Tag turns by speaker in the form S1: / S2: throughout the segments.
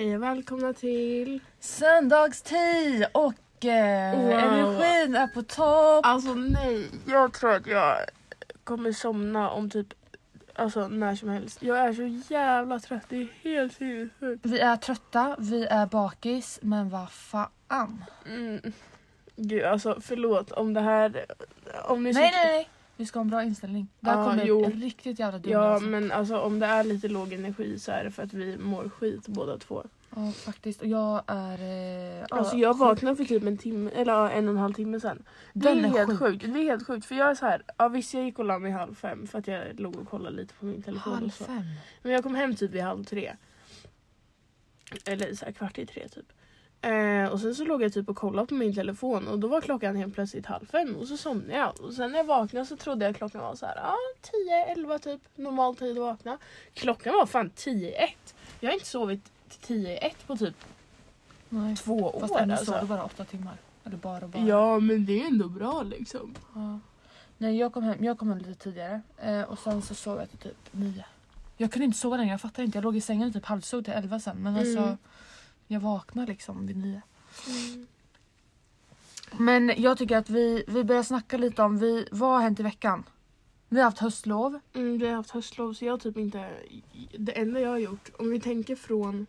S1: Hej och välkomna till...
S2: Söndagstid och eh,
S1: Wow.
S2: energin är på topp.
S1: Alltså nej, jag tror att jag kommer somna om typ alltså när som helst. Jag är så jävla trött, det är helt sinnessjukt.
S2: Vi är trötta, vi är bakis, men vad fan.
S1: Mm. Gud alltså förlåt om det här... Om ni
S2: Nej
S1: tycker-
S2: nej nej, vi ska ha en bra inställning. Här
S1: Ja,
S2: kommer
S1: jo.
S2: riktigt jävla dumt
S1: Ja
S2: avsnitt.
S1: men alltså om det är lite låg energi så är det för att vi mår skit båda två.
S2: Ja faktiskt, och jag är... Eh,
S1: Alltså
S2: ja,
S1: jag vaknade för typ en timme, eller en och en halv timme sen. Det
S2: Den
S1: är,
S2: är
S1: helt
S2: sjuk.
S1: sjukt. Det är helt sjukt för jag är så här, ja visst jag gick och la mig halv fem för att jag låg och kollade lite på min telefon
S2: Halv
S1: och så.
S2: fem.
S1: Men jag kom hem typ vid halv tre. Eller så här kvart i tre typ. Eh, och sen så låg jag typ och kollade på min telefon och då var klockan helt plötsligt halv fem och så somnade jag. Och sen när jag vaknade så trodde jag klockan var så här, ja 10, 11 typ. Normal tid att vakna. Klockan var fan 10, 1. Jag har inte sovit till 10, 1 på typ
S2: Nej.
S1: två
S2: Fast
S1: år
S2: ändå
S1: alltså.
S2: sov du bara åtta timmar. Eller bara bara.
S1: Ja men det är ändå bra liksom.
S2: Ja. Nej jag kom hem, jag kom hem lite tidigare eh, och sen så sov jag till typ nio. Jag kunde inte sova längre, jag fattar inte. Jag låg i sängen typ halvsov till elva sen men alltså
S1: Mm.
S2: Jag vaknade liksom vid nio. Men jag tycker att vi, vi börjar snacka lite om vi, vad har hänt i veckan? Vi har haft höstlov.
S1: Mm, vi har haft höstlov så jag har typ inte... Det enda jag har gjort, om vi tänker från...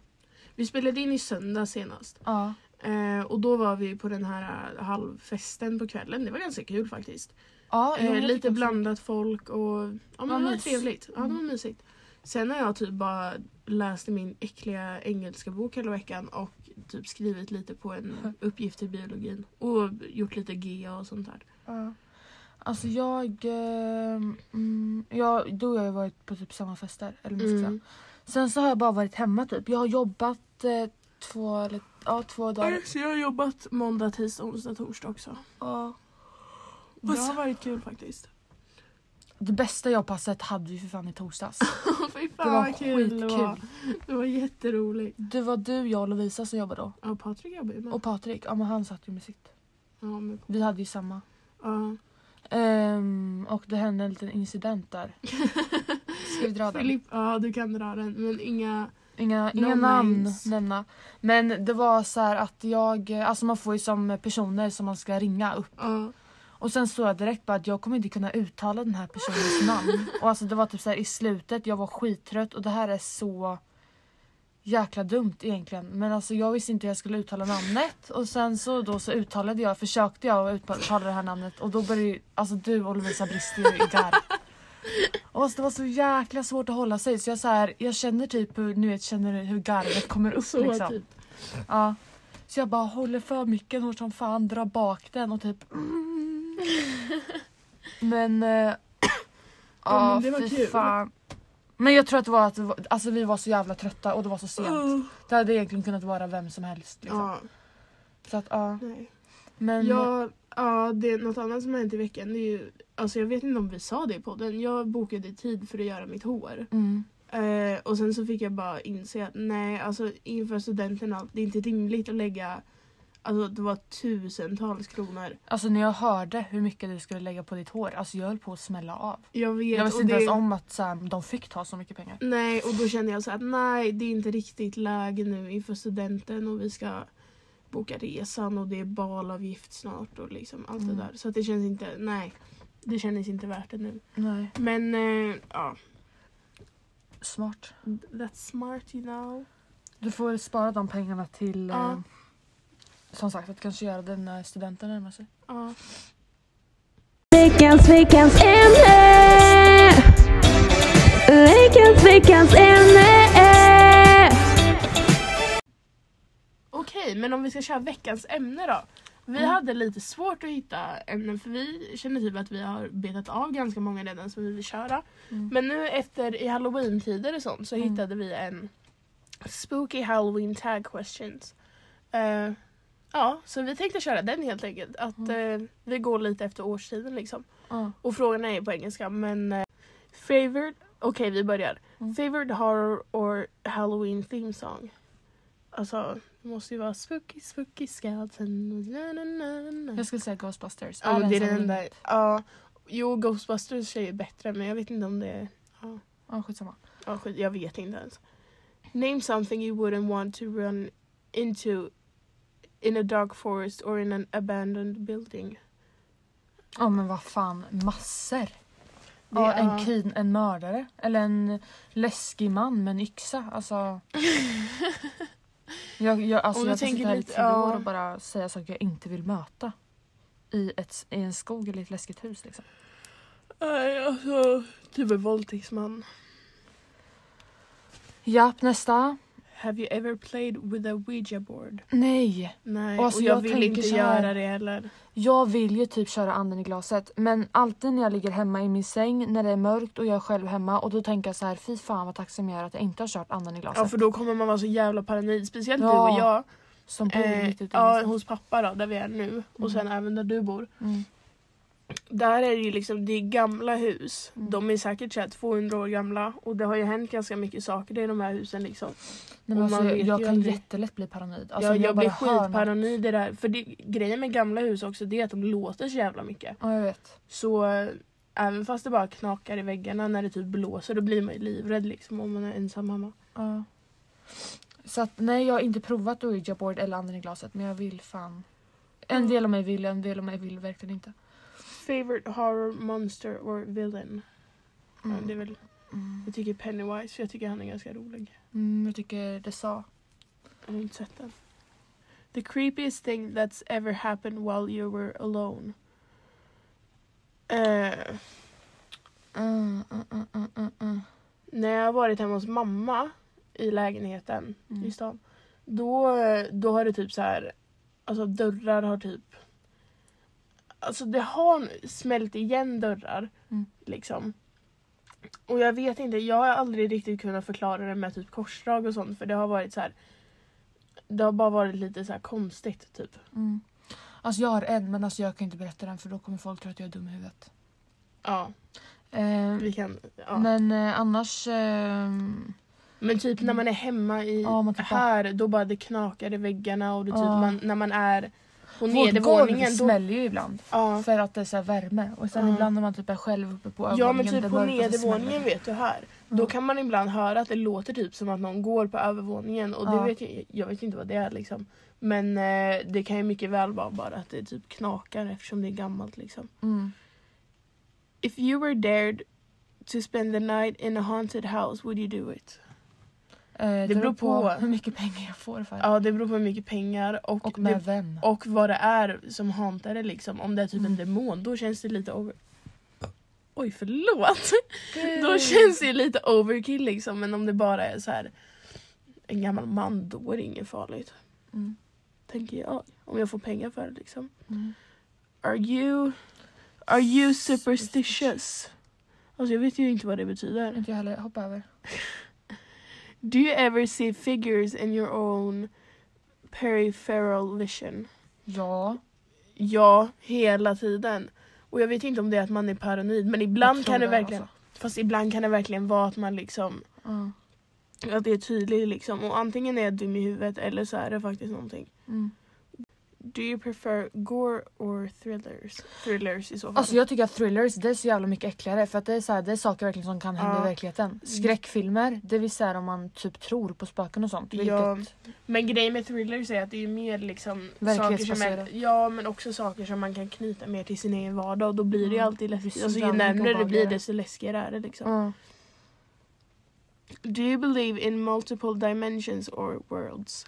S1: Vi spelade in i söndag senast.
S2: Ja.
S1: Eh, och då var vi på den här eh, halvfesten på kvällen. Det var ganska kul faktiskt.
S2: ja
S1: Eh, lite blandat folk och... Ja men det var
S2: mys.
S1: trevligt. Ja det var
S2: Mm.
S1: mysigt. Sen har jag typ bara läst i min äckliga engelska bok hela veckan och typ skrivit lite på en uppgift i biologin. Och gjort lite GA och sånt där.
S2: Ja. Alltså jag... Eh, mm, jag du och jag har ju varit på typ samma fester. Eller vad.
S1: Mm.
S2: Sen så har jag bara varit hemma typ. Jag har jobbat eh, två, eller, ja, två dagar.
S1: Så jag har jobbat måndag, tisdag, onsdag, torsdag också.
S2: Ja.
S1: Det har varit kul faktiskt.
S2: Det bästa jobbpasset hade vi för fan i torsdags.
S1: Fy
S2: Det
S1: fan
S2: var
S1: vad kul det var.
S2: skitkul.
S1: Det var jätteroligt.
S2: Det var du, jag och Lovisa som jobbade då.
S1: Ja Patrik jobbar ju med.
S2: Och Patrik, ja men han satt ju med sitt.
S1: Ja, men,
S2: Vi hade ju samma.
S1: ja.
S2: Ehm, och det hände en liten incident där. Ska vi dra den?
S1: Filip, ja du kan dra den men inga...
S2: Inga,
S1: No
S2: inga namn
S1: names.
S2: nämna. Men det var så här att jag, alltså man får ju som personer som man ska ringa upp.
S1: Ja.
S2: Och sen såg jag direkt bara att jag kommer inte kunna uttala den här personens namn. Och alltså det var typ så här i slutet, jag var skittrött och det här är så jäkla dumt egentligen. Men alltså jag visste inte hur jag skulle uttala namnet och sen så då så uttalade jag, försökte jag uttala det här namnet och då började ju, alltså du och Lovisa brister ju i garv. Och alltså det var så jäkla svårt att hålla sig så jag så här, jag känner typ hur, nu vet, känner hur garvet kommer upp
S1: Så
S2: liksom.
S1: typ.
S2: Ja. Så jag bara håller för mycket hårt som fan, drar bak den och typ mm. Men... Eh, ja,
S1: men det var
S2: fy
S1: kul.
S2: fan. Men jag tror att det var att det var, alltså, vi var så jävla trötta och det var så sent.
S1: Oh.
S2: Det hade egentligen kunnat vara vem som helst. Liksom.
S1: Ja,
S2: Så att ja.
S1: nej.
S2: Men
S1: Ja, ja, det är något annat som har hänt i veckan. Det är ju, alltså jag vet inte om vi sa det i podden. Jag bokade tid för att göra mitt hår.
S2: mm,
S1: Eh, och sen så fick jag bara inse att nej, alltså inför studenterna, det är inte rimligt att lägga Alltså det var tusentals kronor.
S2: alltså när jag hörde hur mycket du skulle lägga på ditt hår, alltså jag höll på att smälla av.
S1: Jag vet.
S2: Jag visste inte
S1: det-
S2: ens om att så här, de fick ta så mycket pengar.
S1: Nej, och då kände jag så att nej, det är inte riktigt läge nu inför studenten och vi ska boka resan och det är balavgift snart och liksom allt
S2: Mm.
S1: det där. Så det känns inte, nej. Det kändes inte värt det nu.
S2: Nej.
S1: Men eh, ja,
S2: Smart.
S1: that's smart you know.
S2: Du får spara de pengarna till
S1: Ja.
S2: eh, som sagt att kanske göra det när studenten närmar sig.
S1: Ja.
S3: Veckans, veckans ämne. Veckans, veckans ämne.
S1: Okej, men om vi ska köra veckans ämne då. Vi
S2: Mm.
S1: hade lite svårt att hitta ämnen för vi känner typ att vi har betat av ganska många redan som vi vill köra.
S2: Mm.
S1: Men nu efter i halloween-tider och sånt så
S2: Mm.
S1: hittade vi en spooky halloween tag questions. Eh, ja, så vi tänkte köra den helt enkelt. Att
S2: Mm.
S1: eh, vi går lite efter årstiden liksom.
S2: Ja.
S1: Och frågorna är på engelska men eh, favorite, okej vi börjar.
S2: Mm.
S1: Favorite horror or halloween theme song? Alltså det måste ju vara spooky spooky skeleton. Na, na, na, na.
S2: Jag skulle säga Ghostbusters.
S1: Ja det är den där. Ja, jo Ghostbusters är ju bättre men jag vet inte om det är... Ja,
S2: Ja skitsamma.
S1: ja skit, jag vet inte ens. Name something you wouldn't want to run into in a dark forest or in an abandoned building.
S2: Ja men vad fan, massor. Ja, en, kid, en mördare. Eller en läskig man med en yxa. Alltså... jag, jag, alltså jag kan sitta här i tio
S1: ja.
S2: år och bara säga saker jag inte vill möta. I, ett, I en skog eller ett läskigt hus liksom.
S1: Nej, alltså typ en våldtäktsman.
S2: Japp, nästa.
S1: Have you ever played with a Ouija board?
S2: Nej.
S1: Nej,
S2: Och alltså,
S1: och jag,
S2: jag
S1: vill inte
S2: här-
S1: göra det heller.
S2: Jag vill ju typ köra anden i glaset men alltid när jag ligger hemma i min säng när det är mörkt och jag är själv hemma och då tänker jag så här fy fan vad tacksam jag är att jag inte har kört anden i glaset.
S1: Ja för då kommer man vara så jävla paranoid. Speciellt
S2: Ja,
S1: du och jag.
S2: Som bor
S1: Eh,
S2: i
S1: ja, hos pappa då, där vi är nu. Och
S2: Mm.
S1: sen även där du bor.
S2: Mm.
S1: Där är det ju liksom, det är gamla hus.
S2: Mm.
S1: De är säkert så här 200 år gamla. Och det har ju hänt ganska mycket saker i de här husen liksom.
S2: Nej, men alltså, jag, jag kan
S1: aldrig.
S2: jättelätt bli paranoid. Alltså,
S1: jag,
S2: om
S1: jag blir skitparanoid i det här. För det, grejen med gamla hus också det är att de låter så jävla mycket.
S2: Ja jag vet.
S1: Så eh, även fast det bara knakar i väggarna när det typ blåser då blir man ju livrädd liksom om man är ensam hemma.
S2: Ja. Så att nej jag har inte provat Ouija board eller anden i glaset men jag vill fan. En
S1: Mm.
S2: del av mig vill en del av mig vill verkligen inte.
S1: Favorite horror monster or villain? Ja,
S2: Mm.
S1: det är väl,
S2: Mm.
S1: jag tycker Pennywise för jag tycker han är ganska rolig.
S2: Mm, jag tycker det sa.
S1: Jag har inte sett den. The creepiest thing that's ever happened while you were alone. Eh,
S2: Mm, mm,
S1: när jag har varit hemma hos mamma i lägenheten i stan. Då, då har det typ så här. Alltså dörrar har typ. Alltså det har smält igen dörrar.
S2: Mm.
S1: Liksom. Och jag vet inte, jag har aldrig riktigt kunnat förklara det med typ korsdrag och sånt för det har varit så här. Det har bara varit lite så här konstigt typ.
S2: Mm. Alltså jag har en men alltså jag kan inte berätta den för då kommer folk tro att jag är dum i huvudet.
S1: Ja,
S2: Eh,
S1: vi kan. Ja. Men,
S2: Men eh, annars... ehm,
S1: typ när man är hemma i
S2: Ja,
S1: här då bara det knakar i väggarna och det typ
S2: Ja.
S1: man, när man är på
S2: vårt
S1: nedervåningen. Då,
S2: smäller ju ibland.
S1: ja.
S2: För att det är så här värme. Och sen
S1: Ja.
S2: ibland när man typ är själv uppe på
S1: Ja
S2: övervåningen.
S1: men typ
S2: det
S1: på
S2: mörkt och så
S1: nedervåningen
S2: det.
S1: vet du här. Då kan man ibland höra att det låter typ som att någon går på övervåningen och det
S2: Ja.
S1: vet jag, jag vet inte vad det är liksom. Men eh, det kan ju mycket väl vara bara att det typ knakar eftersom det är gammalt liksom.
S2: Mm.
S1: If you were dared to spend the night in a haunted house would you do it?
S2: Eh, det,
S1: beror
S2: beror på,
S1: på.
S2: hur mycket pengar jag får för.
S1: Ja det beror på hur mycket pengar och,
S2: Och med
S1: det,
S2: vem.
S1: och vad det är som hantar det liksom. Om det är typ en
S2: Mm.
S1: demon då känns det lite over... Oj förlåt! Då känns det lite overkill liksom men om det bara är så här en gammal man då är det inget farligt.
S2: Mm.
S1: Tänker jag. Om jag får pengar för det liksom.
S2: Mm.
S1: Are you, are you superstitious? Alltså jag vet ju inte vad det betyder.
S2: Inte jag heller. Hoppa över.
S1: Do you ever see figures in your own peripheral vision?
S2: Ja.
S1: Ja, hela tiden. Och jag vet inte om det är att man är paranoid men ibland kan det verkligen
S2: Alltså.
S1: Fast ibland kan det verkligen vara att man liksom
S2: Ja.
S1: Att det är tydligt liksom. Och antingen är jag dum i huvudet eller så är det faktiskt någonting.
S2: Mm.
S1: Do you prefer gore or thrillers? Thrillers i så fall.
S2: Alltså jag tycker att thrillers det är så jävla mycket äckligare för att det är, så här, det är saker verkligen som kan hända
S1: Ja.
S2: i verkligheten. Skräckfilmer, det vill säga om man typ tror på spöken och sånt. Vilket,
S1: Ja. Men grejen med thrillers är att det är mer liksom saker som är. Ja men också saker som man kan knyta mer till sin egen vardag och då blir det ju alltid läskigt. Alltså, ju närmare det blir desto läskigare är det liksom.
S2: Ja.
S1: Do you believe in multiple dimensions or worlds?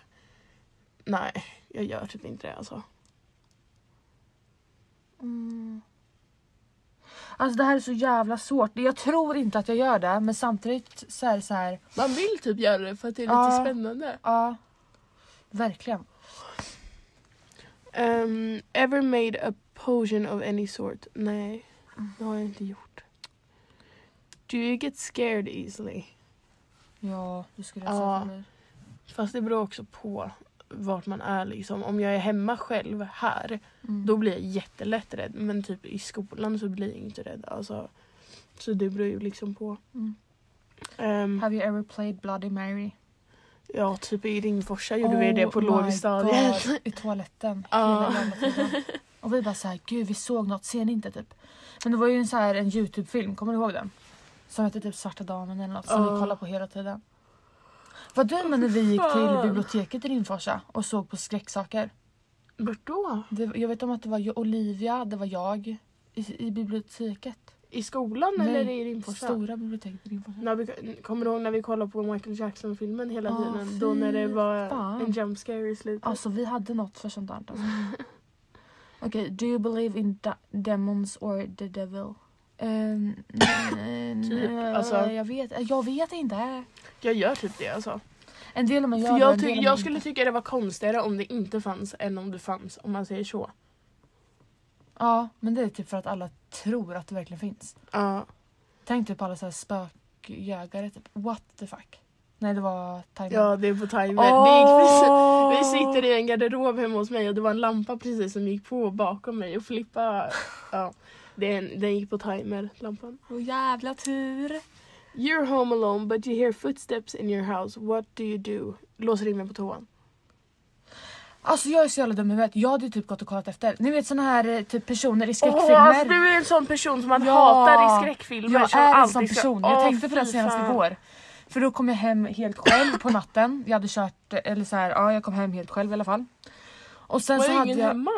S1: Nej, jag gör typ inte det alltså.
S2: Mm. Alltså det här är så jävla svårt. Jag tror inte att jag gör det men samtidigt så är det så här.
S1: Man vill typ göra det för att det är lite
S2: Ja.
S1: spännande.
S2: Ja. Verkligen.
S1: Um, ever made a potion of any sort? Nej, det har jag inte gjort. Do you get scared easily?
S2: Ja, det skulle jag
S1: Ja.
S2: säga mig.
S1: Fast det beror också på vart man är liksom. Om jag är hemma själv här,
S2: Mm.
S1: då blir jag jättelätt rädd. Men typ i skolan så blir jag inte rädd. Alltså, så det beror ju liksom på.
S2: Mm.
S1: Ehm,
S2: Have you ever played Bloody Mary?
S1: ja, typ i Ringforsa gjorde vi det på
S2: Oh
S1: lågstadiet.
S2: I toaletten. Tiden. Och vi bara såhär, gud vi såg något, ser ni inte typ? Men det var ju en, så här, en Youtube-film, kommer du ihåg den? Som hette typ Svarta damen eller något som
S1: Ja.
S2: vi kollade på hela tiden. Var du med när vi gick till biblioteket i Rimforsa och såg på skräcksaker?
S1: Vart då?
S2: Det, jag vet om att det var Olivia, det var jag i, i biblioteket.
S1: I skolan
S2: Nej,
S1: eller i Rimforsa?
S2: Stora biblioteket i Rimforsa.
S1: När vi, kommer du ihåg när vi kollade på Michael Jackson-filmen hela
S2: Ah,
S1: tiden? Då när det var
S2: fan.
S1: en jump scare i slutet.
S2: Alltså vi hade något för sånt där. Alltså. Okej, do you believe in demons or the devil? Um,
S1: Typ, alltså.
S2: jag, vet, jag vet inte.
S1: Jag gör typ det alltså.
S2: En del av mig gör
S1: För
S2: det,
S1: jag,
S2: av mig
S1: jag skulle tycka det var konstigare om det inte fanns än om det fanns, om man säger så.
S2: Ja, men det är typ för att alla tror att det verkligen finns.
S1: Ja.
S2: Tänk typ på alla så här spökjägare. Typ. What the fuck? Nej, det var timer.
S1: Ja, det är på timer. Det gick precis, vi sitter i en garderob hemma hos mig och det var en lampa precis som gick på bakom mig och flippa. Ja, den, den gick på timer, lampan.
S2: Åh jävla tur.
S1: You're home alone but you hear footsteps in your house. What do you do? Låser in mig på toan.
S2: Alltså jag är så jävla dum i huvudet. Jag hade typ gått och kollat efter. Ni vet såna här eh, typ personer i
S1: Åh,
S2: skräckfilmer.
S1: alltså, du är en sån person som man
S2: Ja.
S1: hatar i skräckfilmer.
S2: Jag är en sån
S1: ska-
S2: person. Jag
S1: Åh,
S2: tänkte på det senast
S1: fan.
S2: igår. För då kom jag hem helt själv på natten. Jag hade kört, eller så här, ja jag kom hem helt själv i alla fall. Och sen
S1: Var
S2: så
S1: det
S2: hade
S1: ingen
S2: jag...
S1: hemma?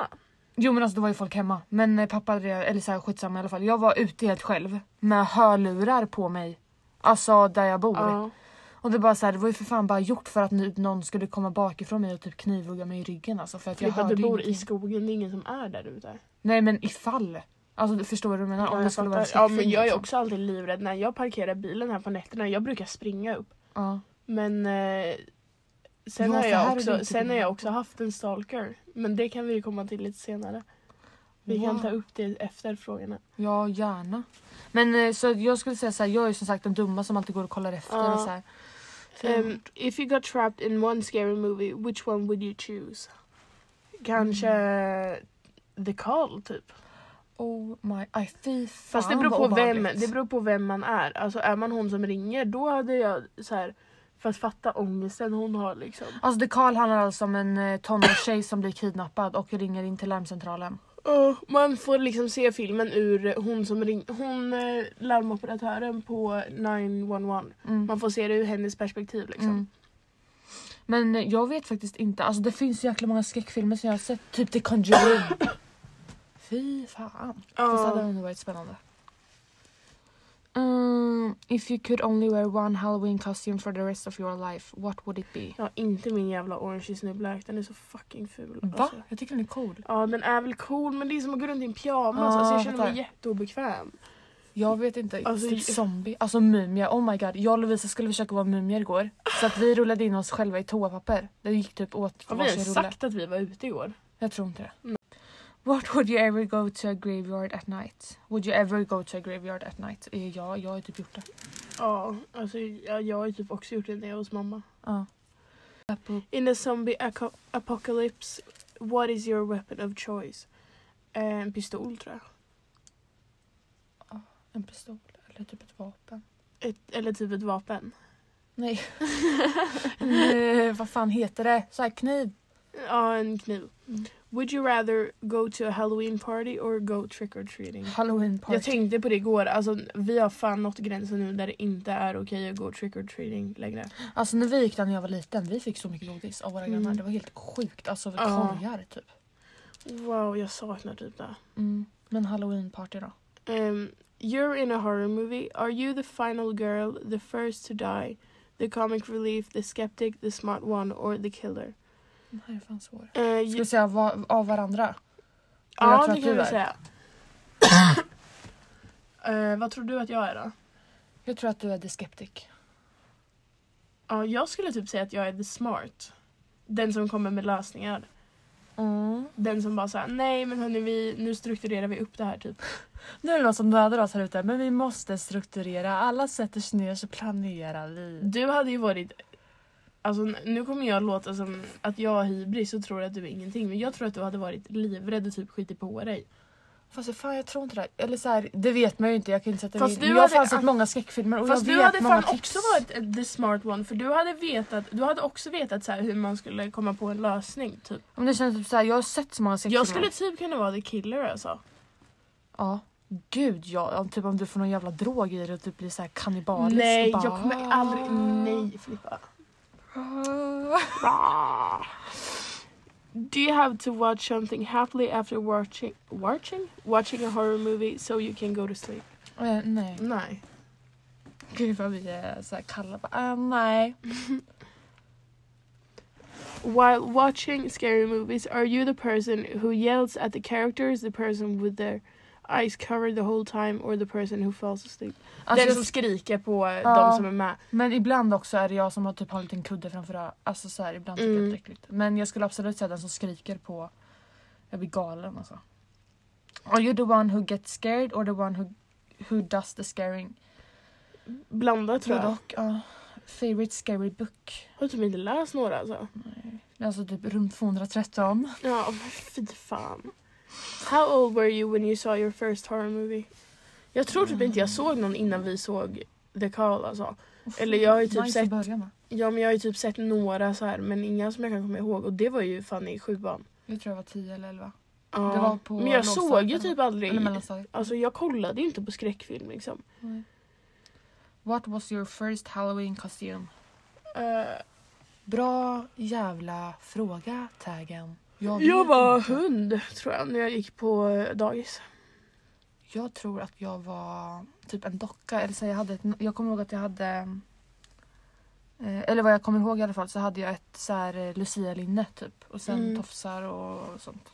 S2: Jo men alltså det var ju folk hemma. Men eh, pappa hade det, eller så här, skitsamma i alla fall. Jag var ute helt själv med hörlurar på mig. Alltså där jag bor.
S1: Ja.
S2: Och det, bara så här, det var ju för fan bara gjort för att nu någon skulle komma bakifrån mig och typ knivhugga mig i ryggen. Alltså, för att jag hörde
S1: du bor i
S2: ingenting.
S1: skogen, det är ingen som är där ute.
S2: Nej men ifall. Alltså du förstår vad du menar? Om
S1: Ja,
S2: det
S1: jag
S2: skulle vara en
S1: ja men jag är
S2: liksom.
S1: också alltid livrädd när jag parkerar bilen här på nätterna. Jag brukar springa upp.
S2: Ja.
S1: Men eh, sen,
S2: Ja,
S1: har jag
S2: är
S1: också,
S2: inte
S1: sen har jag också haft en stalker. Men det kan vi ju komma till lite senare. Vi kan
S2: Wow.
S1: ta upp det efter frågorna.
S2: Ja, gärna. Men eh, så jag skulle säga så här, jag är som sagt den dumma som alltid går och kollar efter.
S1: Ja.
S2: Och så här.
S1: Um, if you got trapped in one scary movie, which one would you choose? Kanske The Call typ.
S2: oh my, aj fy fan
S1: Fast det beror, på vem, det beror på vem man är. Alltså är man hon som ringer då hade jag så här för att fatta ångesten hon har liksom.
S2: Alltså det Karl handlar alltså om en eh, tonårstjej som blir kidnappad och ringer in till larmcentralen.
S1: Ja, man får liksom se filmen ur hon som ring, hon eh, larmoperatören på 911.
S2: Mm.
S1: Man får se det ur hennes perspektiv liksom.
S2: Mm. Men eh, jag vet faktiskt inte, alltså det finns så jäkla många skräckfilmer som jag har sett. Typ The Conjuring. Fy fan. Fast det hade nog varit spännande. Um, if you could only wear one halloween costume for the rest of your life, what would it be?
S1: ja, inte min jävla Orange is New Black, den är så fucking ful.
S2: Va?
S1: Alltså.
S2: Jag tycker den är cool.
S1: Ja den är väl cool men det är som att gå runt i en pyjamas.
S2: Ja,
S1: alltså, jag känner mig jätteobekväm.
S2: Jag vet inte,
S1: Alltså,
S2: typ zombie. Alltså mumie, oh my god. Jag och Lovisa skulle försöka vara mumier igår. Så att vi rullade in oss själva i toapapper. Det gick typ åt
S1: Har vi sagt att vi var ute igår?
S2: Jag tror inte det. What would you ever go to a graveyard at night? Would you ever go to a graveyard at night? Eh, Ja, jag har typ gjort det.
S1: Ja, alltså jag, jag har typ också gjort det när jag var hos mamma.
S2: Ja.
S1: In a zombie apocalypse, what is your weapon of choice? Eh, En pistol tror jag.
S2: En pistol eller typ ett vapen.
S1: Ett, eller typ ett vapen.
S2: Nej. eh, vad fan heter det? Så här kniv.
S1: Ja, en kniv.
S2: Mm.
S1: Would you rather go to a halloween party or go trick or treating?
S2: Halloween party.
S1: Jag tänkte på det igår, alltså vi har fan nått gränsen nu där det inte är okej att gå trick or treating längre.
S2: Alltså när vi gick där när jag var liten, vi fick så mycket godis av våra
S1: Mm.
S2: grannar. Det var helt sjukt. Alltså
S1: Ja.
S2: korgar typ.
S1: Wow, jag saknar typ det.
S2: Mm. Men halloween party då?
S1: Um, you're in a horror movie. Are you the final girl, the first to die, the comic relief, the skeptic, the smart one or the killer?
S2: Den här är fan svår.
S1: Uh,
S2: Ska vi säga va- av varandra? jag
S1: ja, det kan vi säga. Eh, vad tror du att jag är då?
S2: Jag tror att du är the skeptic.
S1: Ja, jag skulle typ säga att jag är the smart. Den som kommer med lösningar.
S2: Mm.
S1: Den som bara säger nej men hörni, vi, nu strukturerar vi upp det här typ.
S2: Nu är det någon som dödar oss här ute men vi måste strukturera. Alla sätter sig ner så planerar vi.
S1: Du hade ju varit... Alltså nu kommer jag låta som att jag har hybris och tror att du är ingenting. Men jag tror att du hade varit livrädd och typ skitit på dig.
S2: Fast fan jag tror inte det. Eller så här, det vet man ju inte. Jag kan inte sätta
S1: Fast
S2: mig in.
S1: du
S2: Jag har
S1: hade-
S2: fan sett många skräckfilmer och
S1: Fast
S2: jag
S1: du
S2: vet
S1: hade
S2: många
S1: fan
S2: tips.
S1: också varit the smart one för du hade vetat, du hade också vetat så här hur man skulle komma på en lösning typ.
S2: Men det känns typ så här, jag har sett så många skräckfilmer.
S1: Jag skulle typ kunna vara the killer alltså.
S2: Ja. Gud ja, om- typ om du får någon jävla drog i det och typ blir så här kannibalisk.
S1: Nej,
S2: bara,
S1: jag kommer aldrig, nej Filippa. Rah. Do you have to watch something happily after watching watching watching a horror movie so you can go to sleep?
S2: Eh, nej.
S1: Nej.
S2: Gud vad vi är så här kalla. Bara, nej.
S1: While watching scary movies, are you the person who yells at the characters, the person with their eyes covered the whole time, or the person who falls asleep?
S2: Alltså,
S1: Den
S2: jag-
S1: som skriker på
S2: Ja.
S1: de som är med.
S2: Men ibland också är det jag som har typ har en liten kudde framför ö- Alltså så här, ibland tycker jag
S1: Mm.
S2: det är äckligt. Men jag skulle absolut säga den som skriker på... Jag blir galen alltså. Are you the one who gets scared or the one who, who does the scaring?
S1: Blandat tror jag.
S2: och. ja. favorite scary book?
S1: Har typ inte läst några alltså.
S2: Nej. Alltså typ rum 213.
S1: Ja, men fy fan. How old were you when you saw your first horror movie? Jag tror typ inte jag såg någon innan vi såg The Call alltså. Eller jag har ju typ
S2: nice
S1: sett-
S2: att börja med.
S1: Ja men jag har ju typ sett några så här men inga som jag kan komma ihåg och det var ju fan i sjuan.
S2: Jag tror jag var 10 eller 11.
S1: Ja.
S2: Det var på
S1: men jag såg ju typ
S2: eller?
S1: aldrig.
S2: Mellanstadiet.
S1: Alltså jag kollade ju inte på skräckfilm liksom.
S2: Nej. What was your first halloween costume?
S1: Eh,
S2: Bra jävla fråga, taggen. Jag,
S1: jag var
S2: inte.
S1: hund tror jag när jag gick på eh, dagis.
S2: Jag tror att jag var typ en docka. Eller så jag, hade ett, jag kommer ihåg att jag hade... Eh, eller vad jag kommer ihåg i alla fall så hade jag ett så här eh, Lucia-linne typ. Och sen
S1: Mm.
S2: tofsar och sånt.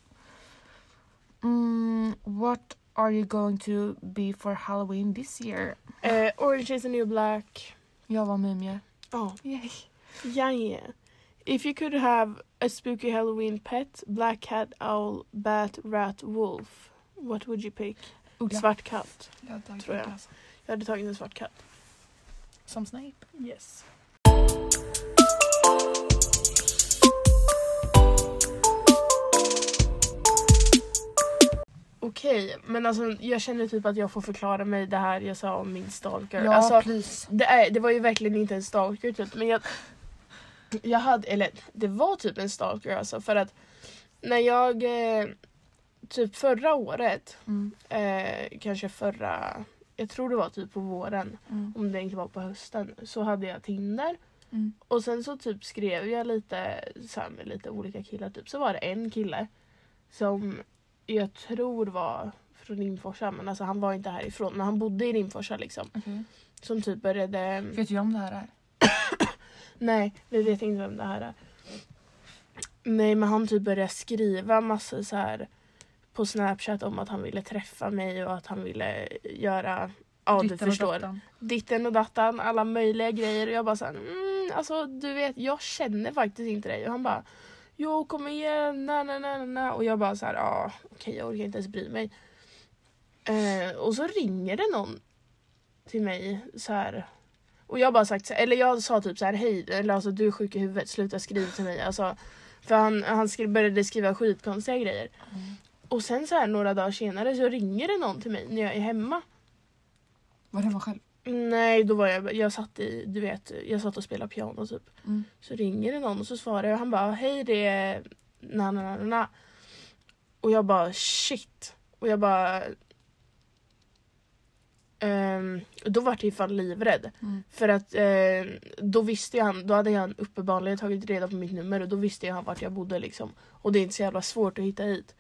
S2: Mm, what are you going to be for halloween this year?
S1: Eh, Orange is the new black.
S2: Jag var mumie.
S1: Ja.
S2: Yay.
S1: Ja, yeah. If you could have a spooky Halloween pet, black cat, owl, bat, rat, wolf. What would you pick?
S2: Uggla.
S1: Svart katt.
S2: Jag hade tagit
S1: tror jag.
S2: alltså.
S1: Jag hade tagit en svart katt.
S2: Som Snape.
S1: Yes. Okej, men alltså jag känner typ att jag får förklara mig det här jag sa om min stalker.
S2: Ja,
S1: alltså,
S2: please.
S1: det, är, det var ju verkligen inte en stalker typ, men jag, jag hade, eller det var typ en stalker alltså för att när jag eh, typ förra året,
S2: Mm.
S1: eh, kanske förra, jag tror det var typ på våren,
S2: Mm.
S1: om det inte var på hösten, så hade jag Tinder.
S2: Mm.
S1: Och sen så typ skrev jag lite så med lite olika killar. Typ. Så var det en kille som jag tror var från Rimforsa men alltså han var inte härifrån men han bodde i Rimforsa liksom.
S2: Okej.
S1: Som typ började...
S2: Vet du om det här är?
S1: Nej, vi vet inte vem det här är. Nej men han typ började skriva massor så här på snapchat om att han ville träffa mig och att han ville göra Ja du
S2: Ditten och
S1: förstår.
S2: dattan.
S1: ditten och dattan, alla möjliga grejer. Och jag bara såhär, mm, alltså du vet jag känner faktiskt inte dig. Och han bara, jo kom igen, na na na na. Och jag bara såhär, ja okej jag orkar inte ens bry mig. Eh, och så ringer det någon till mig så här. Och jag bara sagt eller jag sa typ så här hej, eller alltså du är sjuk i huvudet, sluta skriva till mig. Alltså, för han, han skri- började skriva skitkonstiga grejer.
S2: Mm.
S1: Och sen så här några dagar senare så ringer det någon till mig när jag är hemma.
S2: Var han var själv?
S1: Nej, då var jag, jag satt i, du vet, jag satt och spelade piano typ.
S2: Mm.
S1: Så ringer det någon och så svarar jag och han bara hej det är na na na, na. Och jag bara shit. Och jag bara ehm, då var jag ju fan livrädd.
S2: Mm.
S1: För att eh, då visste jag han, då hade han uppenbarligen tagit reda på mitt nummer och då visste han vart jag bodde liksom. Och det är inte så jävla svårt att hitta hit.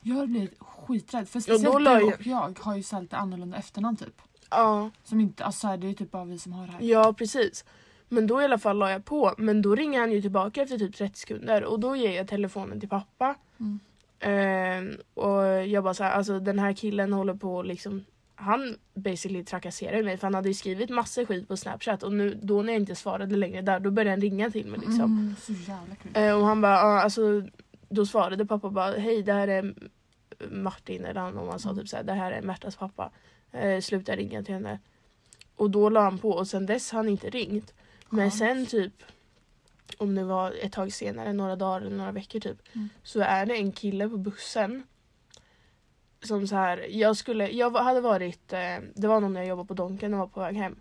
S2: Jag har blivit skiträdd. För speciellt du och jag har ju så lite annorlunda efternamn typ.
S1: Ja.
S2: Som inte, alltså det är typ bara vi som har det här.
S1: Ja precis. Men då i alla fall la jag på. Men då ringer han ju tillbaka efter typ 30 sekunder och då ger jag telefonen till pappa.
S2: Mm.
S1: Ehm, och jag bara såhär, alltså den här killen håller på liksom han basically trakasserar mig för han hade ju skrivit massor skit på snapchat och nu då när jag inte svarade längre där då började han ringa till mig liksom.
S2: Mm.
S1: Eh, och han bara, ja, alltså då svarade pappa bara hej det här är Martin eller han, om han sa typ såhär det här är Märtas pappa. Eh, sluta ringa till henne. Och då la han på och sen dess har han inte ringt. Men
S2: Skönt.
S1: sen typ om det var ett tag senare, några dagar eller några veckor typ.
S2: Mm.
S1: Så är det en kille på bussen. Som så här, jag skulle, jag hade varit, eh, det var någon när jag jobbade på Donken och var på väg hem.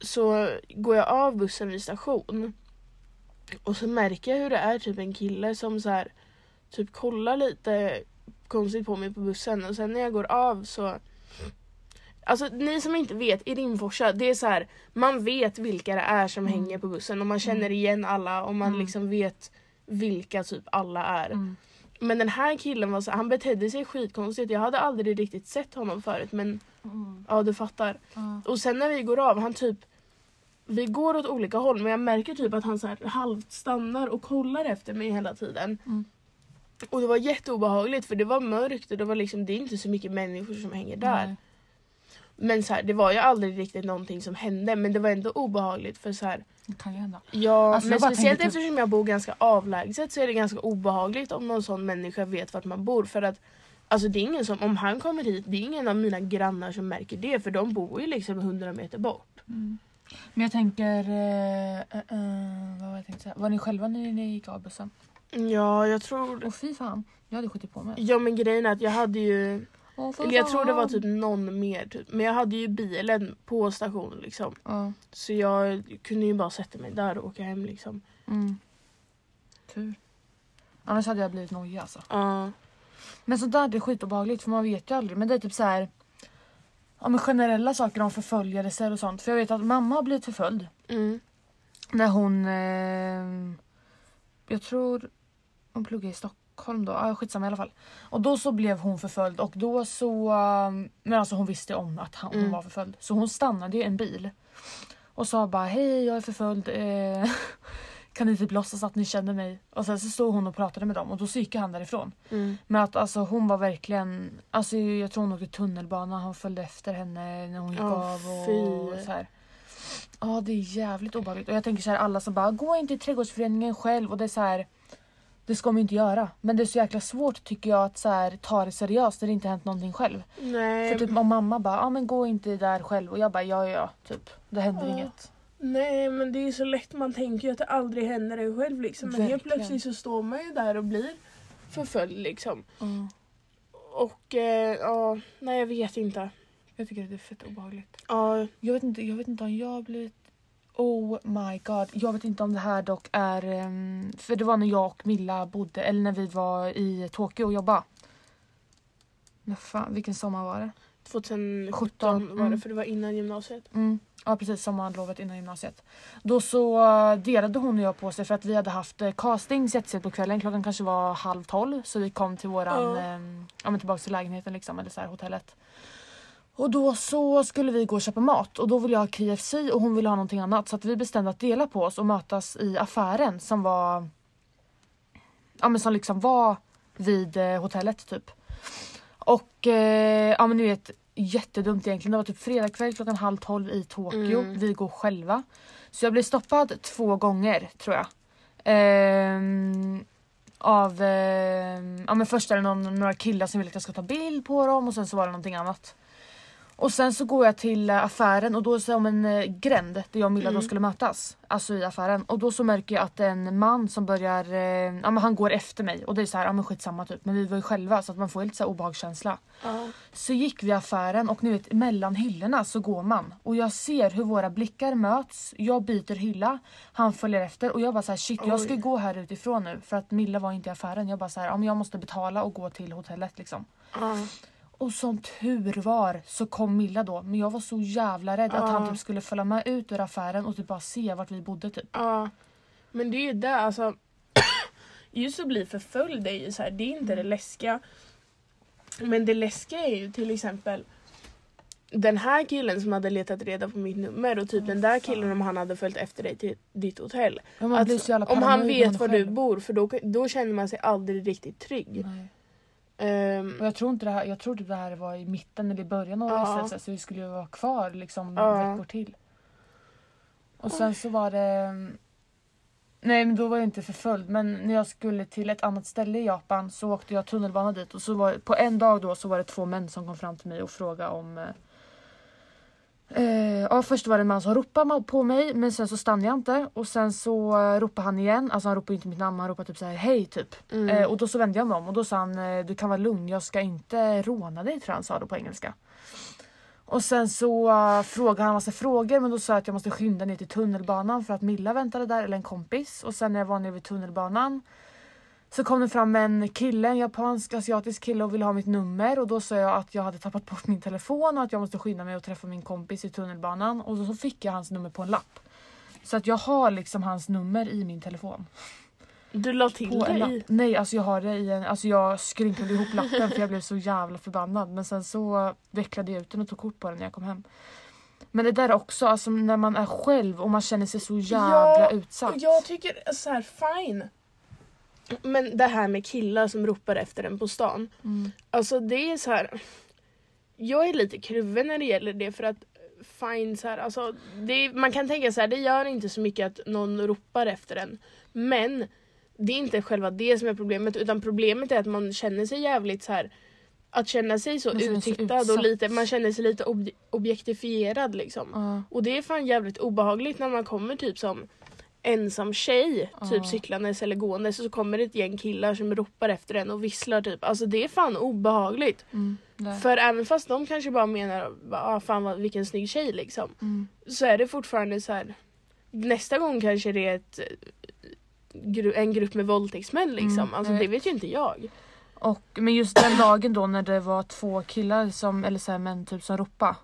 S1: Så går jag av bussen vid station. Och så märker jag hur det är typ en kille som så här typ kollar lite konstigt på mig på bussen och sen när jag går av så Alltså ni som inte vet, i Rimforsa, det är så här, man vet vilka det är som
S2: Mm.
S1: hänger på bussen och man känner
S2: Mm.
S1: igen alla och man
S2: Mm.
S1: liksom vet vilka typ alla är.
S2: Mm.
S1: Men den här killen var så, han betedde sig skitkonstigt. Jag hade aldrig riktigt sett honom förut men
S2: Mm.
S1: ja du fattar.
S2: Ja.
S1: Och sen när vi går av, han typ vi går åt olika håll men jag märker typ att han så här halvt stannar och kollar efter mig hela tiden.
S2: Mm.
S1: Och det var jätteobehagligt för det var mörkt och det var liksom, det är inte så mycket människor som hänger där.
S2: Nej.
S1: Men så här, det var ju aldrig riktigt någonting som hände men det var ändå obehagligt för så här,
S2: Det kan ju hända.
S1: ja,
S2: Alltså,
S1: men
S2: jag bara
S1: speciellt
S2: tänker typ-
S1: eftersom jag bor ganska avlägset så är det ganska obehagligt om någon sån människa vet vart man bor för att Alltså det är ingen som, om han kommer hit, det är ingen av mina grannar som märker det för de bor ju liksom 100 meter bort.
S2: Men jag tänker... eh, eh, eh, vad var jag tänkte säga? Var ni själva när ni gick av bussen?
S1: Ja jag tror
S2: Åh fy fan. Jag hade skjutit på mig.
S1: Ja men grejen är att jag hade ju, eller jag tror det var typ någon mer typ. Men jag hade ju bilen på stationen liksom.
S2: Ja.
S1: Så jag kunde ju bara sätta mig där och åka hem liksom.
S2: Mm. Tur. Annars hade jag blivit nojig alltså.
S1: Ja.
S2: Men sånt där det är skitobehagligt för man vet ju aldrig. Men det är typ så här. Ja, men generella saker om förföljelser och sånt. För jag vet att mamma har blivit förföljd.
S1: Mm.
S2: När hon... Eh, jag tror hon pluggade i Stockholm då. Ja, skitsamma i alla fall. Och då så blev hon förföljd och då så... eh, Men alltså hon visste om att han, hon
S1: Mm.
S2: var förföljd. Så hon stannade ju en bil. Och sa bara hej jag är förföljd. Eh, kan ni typ låtsas att ni känner mig? Och sen så stod hon och pratade med dem och då så gick han därifrån.
S1: Mm.
S2: Men att alltså hon var verkligen, alltså jag tror hon åkte tunnelbana, han följde efter henne när hon gick
S1: Åh,
S2: av och
S1: fy.
S2: så här. Ja det är jävligt obehagligt och jag tänker så här alla som bara gå inte i trädgårdsföreningen själv och det är så här. Det ska man ju inte göra. Men det är så jäkla svårt tycker jag att så här, ta det seriöst när det inte hänt någonting själv.
S1: Nej.
S2: För typ om mamma bara, ja men gå inte där själv och jag bara ja ja ja typ. Det händer
S1: Ja.
S2: inget.
S1: Nej men det är så lätt, man tänker ju att det aldrig händer en själv liksom. Men helt plötsligt så står man ju där och blir förföljd liksom.
S2: Mm.
S1: Och eh, ja, nej jag vet inte.
S2: Jag tycker det är fett obehagligt.
S1: Ja,
S2: Jag vet inte, jag vet inte om jag har blivit... Oh my god. Jag vet inte om det här dock är... ehm, för det var när jag och Milla bodde, eller när vi var i Tokyo och jobbade. Men fan, vilken sommar var det?
S1: 2017
S2: 17,
S1: var det
S2: mm.
S1: för det var innan gymnasiet.
S2: Mm. Ja precis, sommarlovet innan gymnasiet. Då så eh, delade hon och jag på sig för att vi hade haft eh, casting jättesent på kvällen. Klockan kanske var halv tolv så vi kom till våran,
S1: Ja.
S2: ehm, ja men tillbaka till lägenheten liksom, eller så här hotellet. Och då så skulle vi gå och köpa mat och då ville jag ha KFC och hon ville ha någonting annat så att vi bestämde att dela på oss och mötas i affären som var ja men som liksom var vid eh, hotellet typ. Och eh, ja men ni vet jättedumt egentligen. Det var typ fredag kväll klockan halv tolv i Tokyo.
S1: Mm.
S2: Vi går själva. Så jag blev stoppad två gånger tror jag. Ehm, av, ehm, ja men först är det någon, några killar som vill att jag ska ta bild på dem och sen så var det någonting annat. Och sen så går jag till eh, affären och då är det som en gränd där jag och Milla då
S1: Mm.
S2: skulle mötas. Alltså i affären. Och då så märker jag att en man som börjar, eh, ja men han går efter mig och det är så här, ja men skitsamma typ. Men vi var ju själva så att man får lite så här obehagskänsla.
S1: Ja.
S2: Så gick vi affären och ni vet mellan hyllorna så går man. Och jag ser hur våra blickar möts. Jag byter hylla. Han följer efter och jag bara så här, shit jag ska gå här utifrån nu. För att Milla var inte i affären. Jag bara så här, ja, men jag måste betala och gå till hotellet liksom.
S1: Ja.
S2: Och som tur var så kom Milla då. Men jag var så jävla rädd att han typ skulle följa med ut ur affären och typ bara se vart vi bodde typ.
S1: Ja, men det är ju det alltså. Just att bli förföljd är ju så här, det är inte det läskiga. Men det läskiga är ju till exempel den här killen som hade letat reda på mitt nummer och typ
S2: Åh,
S1: den där
S2: fan.
S1: killen om han hade följt efter dig till ditt hotell.
S2: Blir
S1: Alltså, om han vet var
S2: är
S1: du
S2: själv.
S1: bor för då, då känner man sig aldrig riktigt trygg.
S2: Nej.
S1: Ehm,
S2: Och jag tror inte det här, jag tror typ det här var i mitten eller i början av
S1: Ja.
S2: resan så vi skulle ju vara kvar liksom
S1: Ja.
S2: veckor till. Och sen så var det Nej men då var jag inte förföljd men när jag skulle till ett annat ställe i Japan så åkte jag tunnelbana dit och så var på en dag då så var det två män som kom fram till mig och frågade om eh, ja, först var det en man som ropade på mig men sen så stannade jag inte och sen så eh, ropade han igen, alltså han ropade inte mitt namn, han ropade typ så här hej typ.
S1: mm.
S2: Eh, och då så vände jag mig om och då sa han eh, du kan vara lugn, jag ska inte råna dig tror jag han sa då på engelska. Och sen så uh, frågade han massa frågor men då sa jag att jag måste skynda ner till tunnelbanan för att Milla väntade där eller en kompis och sen när jag var nere vid tunnelbanan Så kom det fram en kille, en japansk asiatisk kille och ville ha mitt nummer och då sa jag att jag hade tappat bort min telefon och att jag måste skynda mig och träffa min kompis i tunnelbanan och då så fick jag hans nummer på en lapp. Så att jag har liksom hans nummer i min telefon.
S1: Du la till
S2: På
S1: det i.
S2: Nej alltså jag har det i en, alltså jag skrynklade ihop lappen för jag blev så jävla förbannad men sen så vecklade jag ut den och tog kort på den när jag kom hem. Men det där också, alltså när man är själv och man känner sig så jävla
S1: Ja,
S2: utsatt.
S1: Och jag tycker så här fine. Men det här med killar som ropar efter en på stan.
S2: Mm.
S1: Alltså det är så här. Jag är lite kluven när det gäller det för att fine så här, alltså är- man kan tänka så här, det gör inte så mycket att någon ropar efter en. Men det är inte själva det som är problemet utan problemet är att man känner sig jävligt så här att känna sig så uttittad och lite, man känner sig lite ob- objektifierad liksom.
S2: Ja.
S1: Och det är fan jävligt obehagligt när man kommer typ som ensam tjej, typ cyklandes eller gåendes så kommer det ett gäng killar som ropar efter en och visslar typ. Alltså det är fan obehagligt.
S2: Mm.
S1: För även fast de kanske bara menar ah, fan vad, vilken snygg tjej liksom.
S2: Mm.
S1: Så är det fortfarande så här. Nästa gång kanske det är ett, eh, en grupp med våldtäktsmän liksom.
S2: Mm,
S1: alltså det
S2: vet
S1: ju inte jag.
S2: Och, men just den dagen då när det var två killar som, eller så här, män typ som ropade.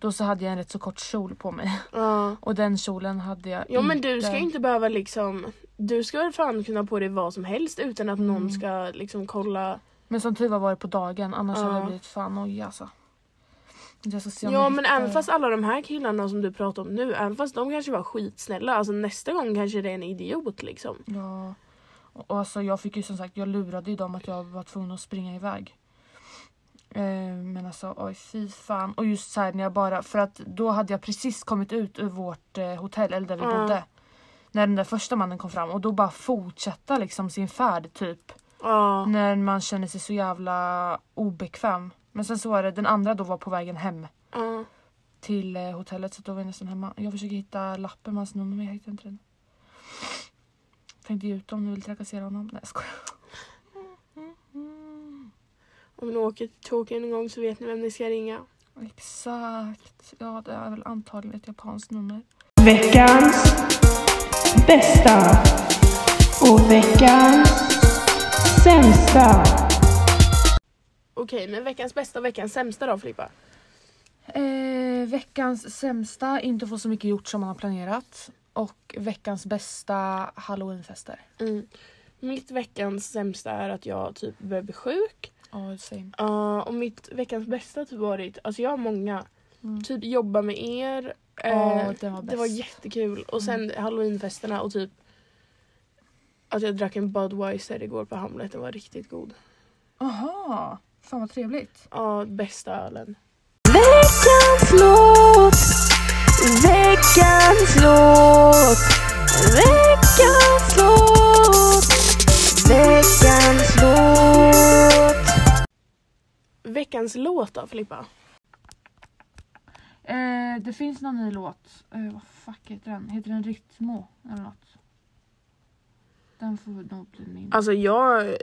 S2: Då så hade jag en rätt så kort kjol på mig.
S1: Ja.
S2: Och den kjolen hade jag
S1: Ja men du ska inte behöva liksom du ska väl fan kunna ha på dig vad som helst utan att någon
S2: Mm.
S1: ska liksom kolla
S2: Men som tur var var det på dagen annars
S1: Ja.
S2: hade jag blivit fan oj alltså.
S1: Ja men även fast alla de här killarna som du pratar om nu, även fast de kanske var skitsnälla, alltså nästa gång kanske det är en idiot liksom.
S2: Ja. Och alltså jag fick ju som sagt, jag lurade ju dem att jag var tvungen att springa iväg. Eh, men alltså oj fy fan. Och just så här när jag bara, för att då hade jag precis kommit ut ur vårt eh, hotell, eller där vi
S1: Ja.
S2: bodde. När den där första mannen kom fram och då bara fortsätta liksom sin färd typ.
S1: Ja.
S2: När man känner sig så jävla obekväm. Men sen så var det, den andra då var på vägen hem
S1: ja.
S2: till eh, hotellet så då var jag nästan hemma. Jag försöker hitta lappen med hans nummer men jag hittar inte den. Tänkte ge ut om ni vill trakassera honom. Nej jag skojar.
S1: Om ni åker till Tokyo en gång så vet ni vem ni ska ringa.
S2: Exakt. Ja det är väl antagligen ett japanskt nummer.
S4: Veckans bästa och veckans sämsta.
S1: Okej men veckans bästa och veckans sämsta då Filippa?
S2: Eh, veckans sämsta, inte få så mycket gjort som man har planerat. Och veckans bästa halloweenfester.
S1: Mm. Mitt veckans sämsta är att jag typ börjar bli sjuk.
S2: Ja, same.
S1: Ja, och mitt veckans bästa har typ varit, alltså jag har många.
S2: Mm.
S1: Typ jobba med er.
S2: Ja,
S1: eh,
S2: det var
S1: det var
S2: bäst.
S1: jättekul. Och sen halloweenfesterna och typ att jag drack en Budweiser igår på Hamlet. Den var riktigt god.
S2: Aha, fan vad trevligt.
S1: Ja, bästa ölen.
S3: Veckans låt, veckans låt, veckans låt, Veckans låt
S1: då Filippa?
S2: Eh, det finns någon ny låt. Eh, vad fuck heter den? Heter den Rytmo eller något? Den får nog bli min.
S1: Alltså jag...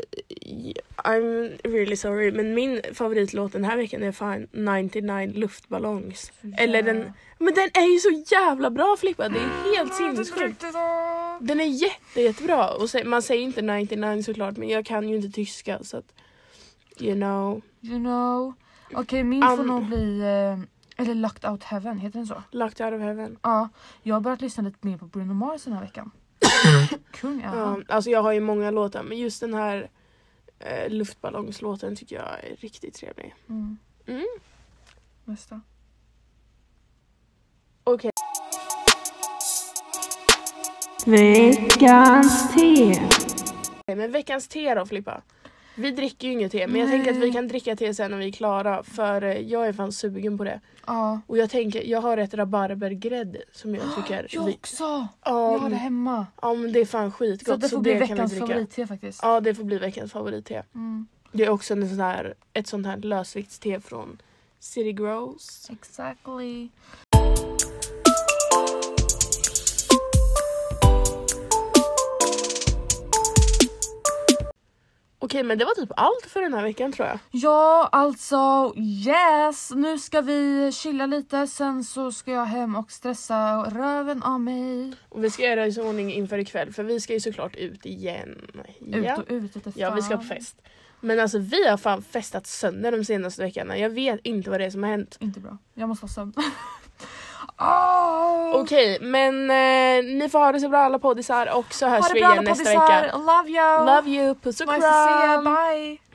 S1: I'm really sorry men min favoritlåt den här veckan är fan 99 luftballongs. Eller den... Men den är ju så jävla bra Filippa, det är helt sinnessjukt. Den är jätte, jättebra. Och man säger inte 99 såklart men jag kan ju inte tyska så att... You know.
S2: You know. Okej min får
S1: Um.
S2: nog bli... Eh, eller Locked Out Heaven, heter den så?
S1: Locked out of heaven.
S2: Ja, jag har börjat lyssna lite mer på Bruno Mars den här veckan. Kung är
S1: alltså jag har ju många låtar men just den här eh, luftballongslåten tycker jag är riktigt trevlig.
S2: Mm.
S1: Mm.
S2: Nästa.
S1: Okej.
S4: Veckans te.
S1: Men veckans te då Filippa? Vi dricker ju inget te men jag tänker att vi
S2: Nej.
S1: kan dricka te sen när vi är klara för eh, jag är fan sugen på det.
S2: Ja.
S1: Och jag tänker, jag har ett rabarbergrädde som jag tycker...
S2: Jag
S1: vi,
S2: också!
S1: ja,
S2: Jag har det hemma.
S1: ja men det är fan skitgott
S2: Så det får bli
S1: kan vi
S2: veckans favoritte faktiskt.
S1: Ja det får bli veckans favoritte.
S2: Mm.
S1: Det är också en sån här, ett sånt här lösviktste från City Grows.
S2: Exactly.
S1: Okej men det var typ allt för den här veckan tror jag.
S2: Ja, alltså yes! Nu ska vi chilla lite, sen så ska jag hem och stressa röven av mig.
S1: Och vi ska göra i ordning inför ikväll för vi ska ju såklart ut igen.
S2: Ut
S1: Ja,
S2: och ut ute
S1: ja vi ska på fest. Men alltså vi har fan festat sönder de senaste veckorna. Jag vet inte vad det är som har hänt.
S2: Inte bra. Jag måste ha sömn. oh!
S1: Okej men eh, ni får ha det så bra alla poddisar och så hörs vi igen nästa
S2: poddisar.
S1: vecka.
S2: Love you!
S1: Love you, puss och
S2: Nice to see you.
S1: kram!
S2: Bye!